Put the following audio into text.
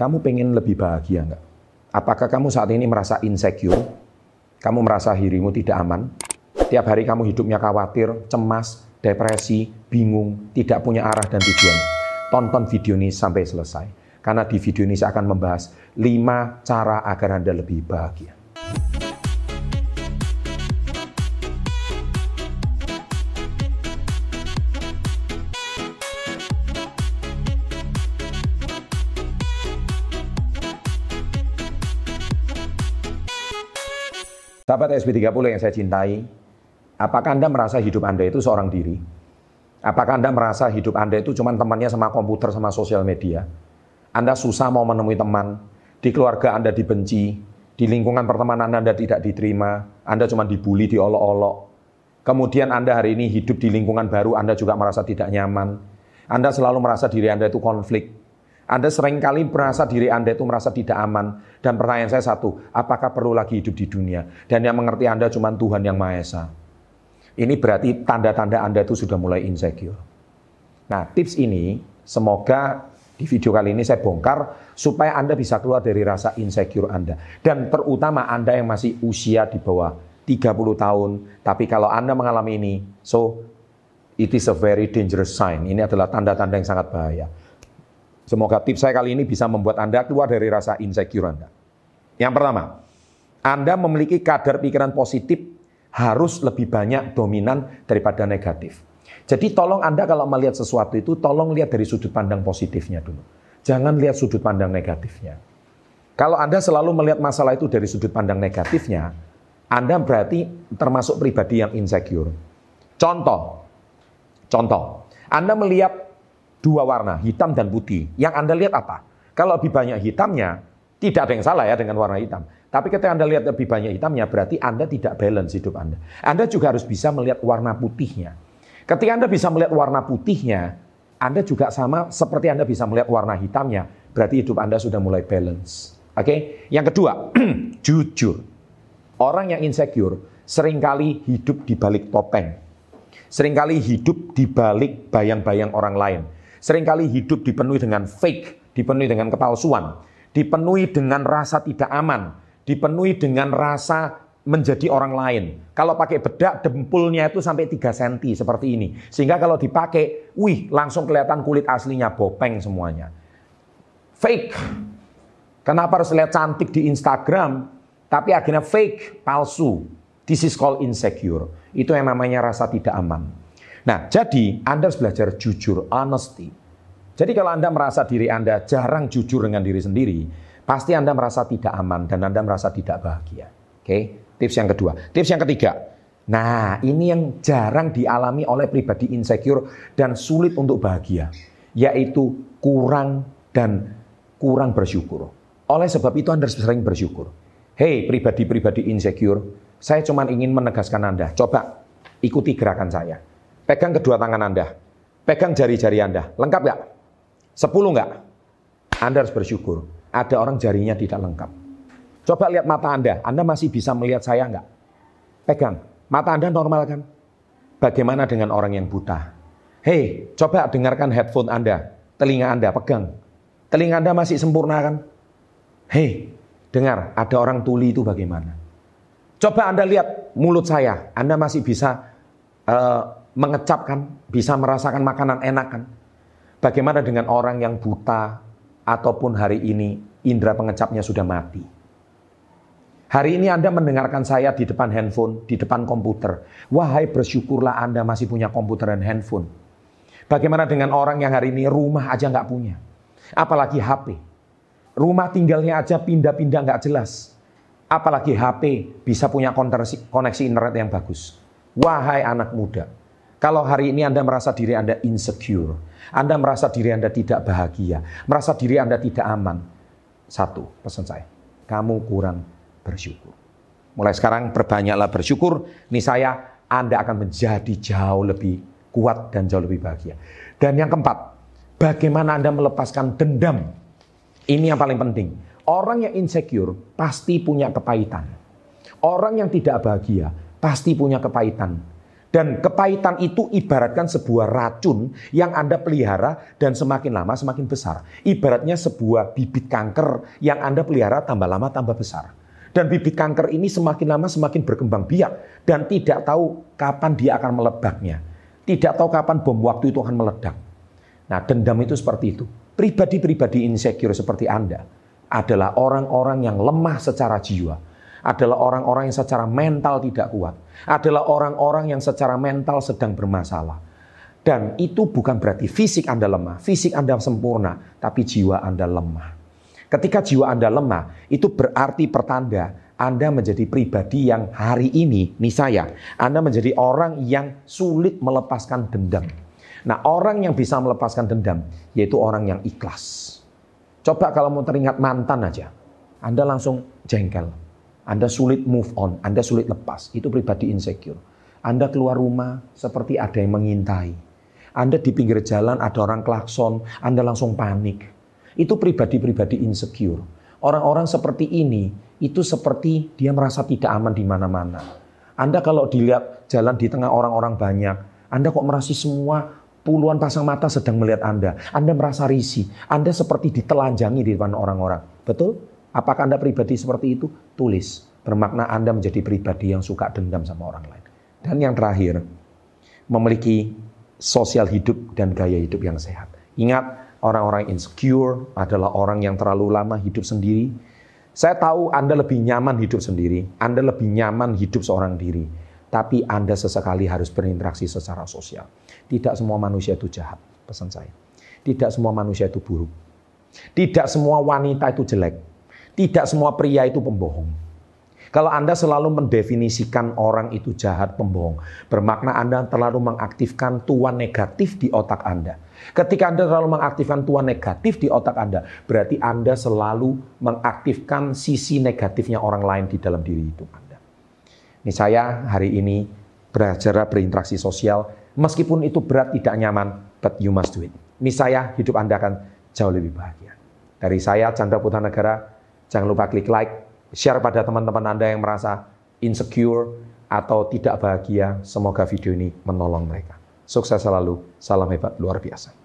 Kamu pengen lebih bahagia nggak? Apakah kamu saat ini merasa insecure? Kamu merasa dirimu tidak aman? Tiap hari kamu hidupnya khawatir, cemas, depresi, bingung, tidak punya arah dan tujuan. Tonton video ini sampai selesai. Karena di video ini saya akan membahas 5 cara agar Anda lebih bahagia. Sahabat SB30 yang saya cintai, apakah Anda merasa hidup Anda itu seorang diri? Apakah Anda merasa hidup Anda itu cuma temannya sama komputer, sama sosial media? Anda susah mau menemui teman, di keluarga Anda dibenci, di lingkungan pertemanan Anda tidak diterima, Anda cuma dibully, diolok-olok. Kemudian Anda hari ini hidup di lingkungan baru, Anda juga merasa tidak nyaman. Anda selalu merasa diri Anda itu konflik. Anda sering kali merasa diri Anda itu merasa tidak aman. Dan pertanyaan saya satu, apakah perlu lagi hidup di dunia? Dan yang mengerti Anda cuma Tuhan yang Maha Esa. Ini berarti tanda-tanda Anda itu sudah mulai insecure. Nah, tips ini semoga di video kali ini saya bongkar supaya Anda bisa keluar dari rasa insecure Anda. Dan terutama Anda yang masih usia di bawah 30 tahun. Tapi kalau Anda mengalami ini, so it is a very dangerous sign. Ini adalah tanda-tanda yang sangat bahaya. Semoga tips saya kali ini bisa membuat Anda keluar dari rasa insecure Anda. Yang pertama, Anda memiliki kadar pikiran positif harus lebih banyak dominan daripada negatif. Jadi tolong Anda kalau melihat sesuatu itu, tolong lihat dari sudut pandang positifnya dulu. Jangan lihat sudut pandang negatifnya. Kalau Anda selalu melihat masalah itu dari sudut pandang negatifnya, Anda berarti termasuk pribadi yang insecure. Contoh, contoh, Anda melihat dua warna, hitam dan putih. Yang Anda lihat apa? Kalau lebih banyak hitamnya, tidak ada yang salah ya dengan warna hitam. Tapi ketika Anda lihat lebih banyak hitamnya, berarti Anda tidak balance hidup Anda. Anda juga harus bisa melihat warna putihnya. Ketika Anda bisa melihat warna putihnya, Anda juga sama seperti Anda bisa melihat warna hitamnya, berarti hidup Anda sudah mulai balance. Oke? Okay? Yang kedua, jujur. Orang yang insecure sering kali hidup di balik topeng. Seringkali hidup di balik bayang-bayang orang lain sering kali hidup dipenuhi dengan fake, dipenuhi dengan kepalsuan, dipenuhi dengan rasa tidak aman, dipenuhi dengan rasa menjadi orang lain. Kalau pakai bedak dempulnya itu sampai 3 cm seperti ini. Sehingga kalau dipakai, wih langsung kelihatan kulit aslinya bopeng semuanya. Fake. Kenapa harus lihat cantik di Instagram, tapi akhirnya fake, palsu. This is called insecure. Itu yang namanya rasa tidak aman. Nah, jadi Anda harus belajar jujur, honesty. Jadi kalau Anda merasa diri Anda jarang jujur dengan diri sendiri, pasti Anda merasa tidak aman dan Anda merasa tidak bahagia. Oke, tips yang kedua. Tips yang ketiga. Nah, ini yang jarang dialami oleh pribadi insecure dan sulit untuk bahagia, yaitu kurang dan kurang bersyukur. Oleh sebab itu Anda harus sering bersyukur. Hei, pribadi-pribadi insecure, saya cuma ingin menegaskan Anda, coba ikuti gerakan saya Pegang kedua tangan Anda. Pegang jari-jari Anda. Lengkap nggak? Sepuluh nggak? Anda harus bersyukur. Ada orang jarinya tidak lengkap. Coba lihat mata Anda. Anda masih bisa melihat saya nggak? Pegang. Mata Anda normal kan? Bagaimana dengan orang yang buta? Hei, coba dengarkan headphone Anda. Telinga Anda pegang. Telinga Anda masih sempurna kan? Hei, dengar, ada orang tuli itu bagaimana? Coba Anda lihat mulut saya. Anda masih bisa uh, mengecap kan, bisa merasakan makanan enak kan. Bagaimana dengan orang yang buta ataupun hari ini indera pengecapnya sudah mati. Hari ini Anda mendengarkan saya di depan handphone, di depan komputer. Wahai bersyukurlah Anda masih punya komputer dan handphone. Bagaimana dengan orang yang hari ini rumah aja nggak punya. Apalagi HP. Rumah tinggalnya aja pindah-pindah nggak jelas. Apalagi HP bisa punya koneksi internet yang bagus. Wahai anak muda, kalau hari ini Anda merasa diri Anda insecure, Anda merasa diri Anda tidak bahagia, merasa diri Anda tidak aman. Satu, pesan saya, kamu kurang bersyukur. Mulai sekarang perbanyaklah bersyukur, nih saya Anda akan menjadi jauh lebih kuat dan jauh lebih bahagia. Dan yang keempat, bagaimana Anda melepaskan dendam. Ini yang paling penting. Orang yang insecure pasti punya kepahitan. Orang yang tidak bahagia pasti punya kepahitan. Dan kepahitan itu ibaratkan sebuah racun yang Anda pelihara dan semakin lama semakin besar. Ibaratnya sebuah bibit kanker yang Anda pelihara tambah lama tambah besar. Dan bibit kanker ini semakin lama semakin berkembang biak dan tidak tahu kapan dia akan meledaknya. Tidak tahu kapan bom waktu itu akan meledak. Nah, dendam itu seperti itu. Pribadi-pribadi insecure seperti Anda adalah orang-orang yang lemah secara jiwa adalah orang-orang yang secara mental tidak kuat, adalah orang-orang yang secara mental sedang bermasalah. Dan itu bukan berarti fisik Anda lemah, fisik Anda sempurna, tapi jiwa Anda lemah. Ketika jiwa Anda lemah, itu berarti pertanda Anda menjadi pribadi yang hari ini, nih saya, Anda menjadi orang yang sulit melepaskan dendam. Nah, orang yang bisa melepaskan dendam, yaitu orang yang ikhlas. Coba kalau mau teringat mantan aja, Anda langsung jengkel. Anda sulit move on, Anda sulit lepas. Itu pribadi insecure. Anda keluar rumah seperti ada yang mengintai. Anda di pinggir jalan ada orang klakson, Anda langsung panik. Itu pribadi-pribadi insecure. Orang-orang seperti ini itu seperti dia merasa tidak aman di mana-mana. Anda kalau dilihat jalan di tengah orang-orang banyak, Anda kok merasa semua puluhan pasang mata sedang melihat Anda. Anda merasa risih. Anda seperti ditelanjangi di depan orang-orang. Betul? Apakah Anda pribadi seperti itu? Tulis. Bermakna Anda menjadi pribadi yang suka dendam sama orang lain. Dan yang terakhir, memiliki sosial hidup dan gaya hidup yang sehat. Ingat, orang-orang insecure adalah orang yang terlalu lama hidup sendiri. Saya tahu Anda lebih nyaman hidup sendiri, Anda lebih nyaman hidup seorang diri. Tapi Anda sesekali harus berinteraksi secara sosial. Tidak semua manusia itu jahat, pesan saya. Tidak semua manusia itu buruk. Tidak semua wanita itu jelek. Tidak semua pria itu pembohong. Kalau Anda selalu mendefinisikan orang itu jahat, pembohong, bermakna Anda terlalu mengaktifkan tuan negatif di otak Anda. Ketika Anda terlalu mengaktifkan tuan negatif di otak Anda, berarti Anda selalu mengaktifkan sisi negatifnya orang lain di dalam diri hidup Anda. Ini saya hari ini belajar berinteraksi sosial, meskipun itu berat tidak nyaman, but you must do it. Ini saya, hidup Anda akan jauh lebih bahagia. Dari saya, Chandra Putra Negara, Jangan lupa klik like, share pada teman-teman Anda yang merasa insecure atau tidak bahagia. Semoga video ini menolong mereka. Sukses selalu, salam hebat luar biasa.